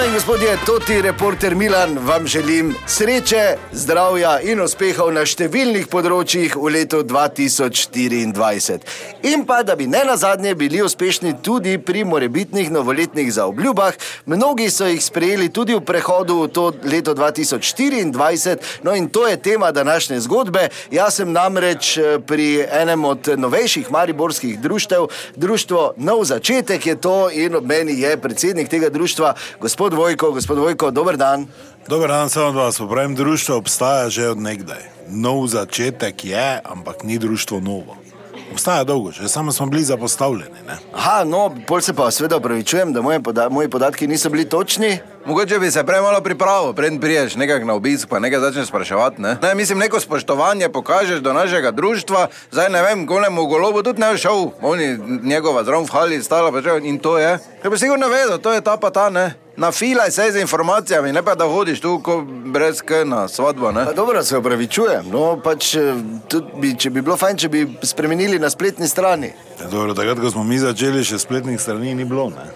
Dame in gospodje, to ti reporter Milan vam želim sreče, zdravja in uspehov na številnih področjih v letu 2024. In pa, da bi ne nazadnje bili uspešni tudi pri morebitnih novoletnih zaobljubah, mnogi so jih sprejeli tudi v prehodu v to leto 2024, no in to je tema današnje zgodbe. Jaz sem namreč eh, pri enem od novejših mariborskih društev, društvo Nov začetek je to in ob meni je predsednik tega društva, gospod Vojko, gospod Vojko, dober dan. Dober dan, samo da vas popravim, društvo obstaja že od nekdaj. Nov začetek je, ampak ni društvo novo. Obstaja dolgo, že samo smo bili zapostavljeni. Ne? Aha, no, pol se pa seveda upravičujem, da moje poda moji podatki niso bili točni. Mogoče bi se prej malo pripravil, preden priješ nekako na obisk, pa nekaj začneš spraševati. Ne? Ne, mislim, neko spoštovanje pokažeš do našega društva, zdaj ne vem, golemu golobu tudi ne bi šel, oni njegova zraven v hali stala, že in to je. Ja bi sigurno vedel, to je ta pa ta, ne. Nafilaj se z informacijami, ne pa da hodiš tu brez k na svadbo, ne. Pa dobro, se upravičujem, no pač eh, bi, če bi bilo fajn, če bi spremenili na spletni strani. Dobro, takrat, ko smo mi začeli, še spletnih strani ni bilo. Ne?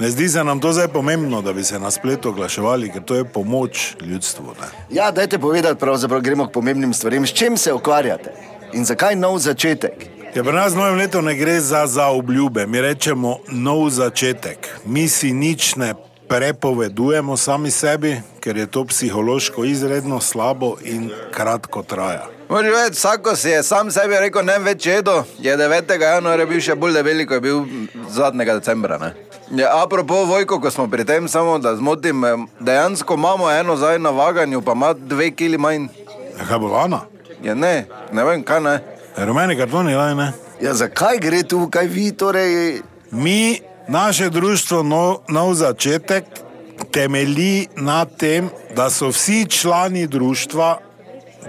ne zdi se nam to zdaj pomembno, da bi se na spletu oglaševali, ker to je pomoč ljudstvu. Ne? Ja, dajte povedati, pravzaprav gremo k pomembnim stvarem. S čim se ukvarjate in zakaj nov začetek? Ja, pri nas v novem letu ne gre za zaobljube, mi rečemo nov začetek. Mi si nič ne prepovedujemo sami sebi, ker je to psihološko izredno slabo in kratko traja. Moraš vedeti, vsako si je sam sebi rekel, ne več jedo, je 9. januarja bil še bolj debeli, kot je bil zadnjega decembra. Ne? Ja, apropo Vojko, ko smo pri tem, samo da zmotim, em, dejansko imamo eno zdaj na vaganju, pa ima dve kili manj. Ja, kaj bo lana? Ja, ne, ne vem, kaj ne. Rumeni kartoni, daj ne. Ja, zakaj gre tu, kaj vi torej? Mi, naše društvo Nov, nov začetek, temelji na tem, da so vsi člani društva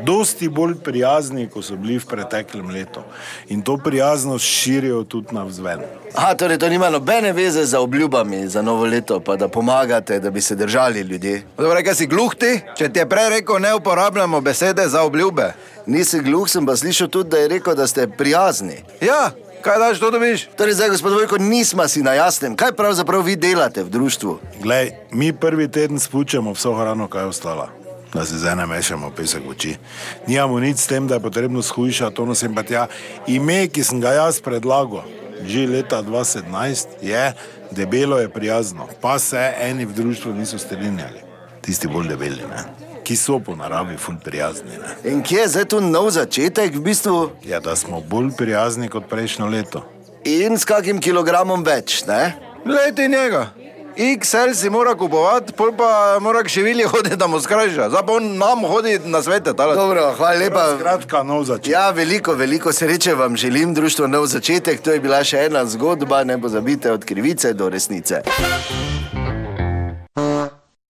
dosti bolj prijazni, kot so bili v preteklem letu. In to prijaznost širijo tudi na vzven. Aha, torej to nima nobene veze z obljubami za novo leto, pa da pomagate, da bi se držali ljudje. Dobro, kaj si gluh ti? Če ti je prej rekel, ne uporabljamo besede za obljube. Nisi gluh, sem pa slišal tudi, da je rekel, da ste prijazni. Ja, kaj daš, to dobiš? Torej, zdaj, gospod Vojko, nismo si na jasnem, kaj pravzaprav vi delate v društvu. Glej, mi prvi teden spuščamo vso hrano, kaj je ostala. Da se zdaj ne mešamo pesek v oči. Nijamo nič s tem, da je potrebno shujšati to nosim pa tja. Ime, ki sem ga jaz predlagal, že leta 2017, je debelo je prijazno, pa se eni v društvu niso strinjali. Tisti bolj debeli, ne? ki so po naravi ful prijazni. Ne? In kje je zdaj tu nov začetek, v bistvu, Ja, da smo bolj prijazni kot prejšnjo leto. in s kakim kilogramom več, ne? Leti njega. XL si mora kupovati, pol pa mora k šivilji hoditi, da mu skrajša. Zdaj pa on nam hodi na svete. Tale. Dobro, hvala lepa. Skratka, nov začetek. Ja, veliko, veliko sreče vam želim, društvo Nov začetek. To je bila še ena zgodba, ne pozabite od krivice do resnice.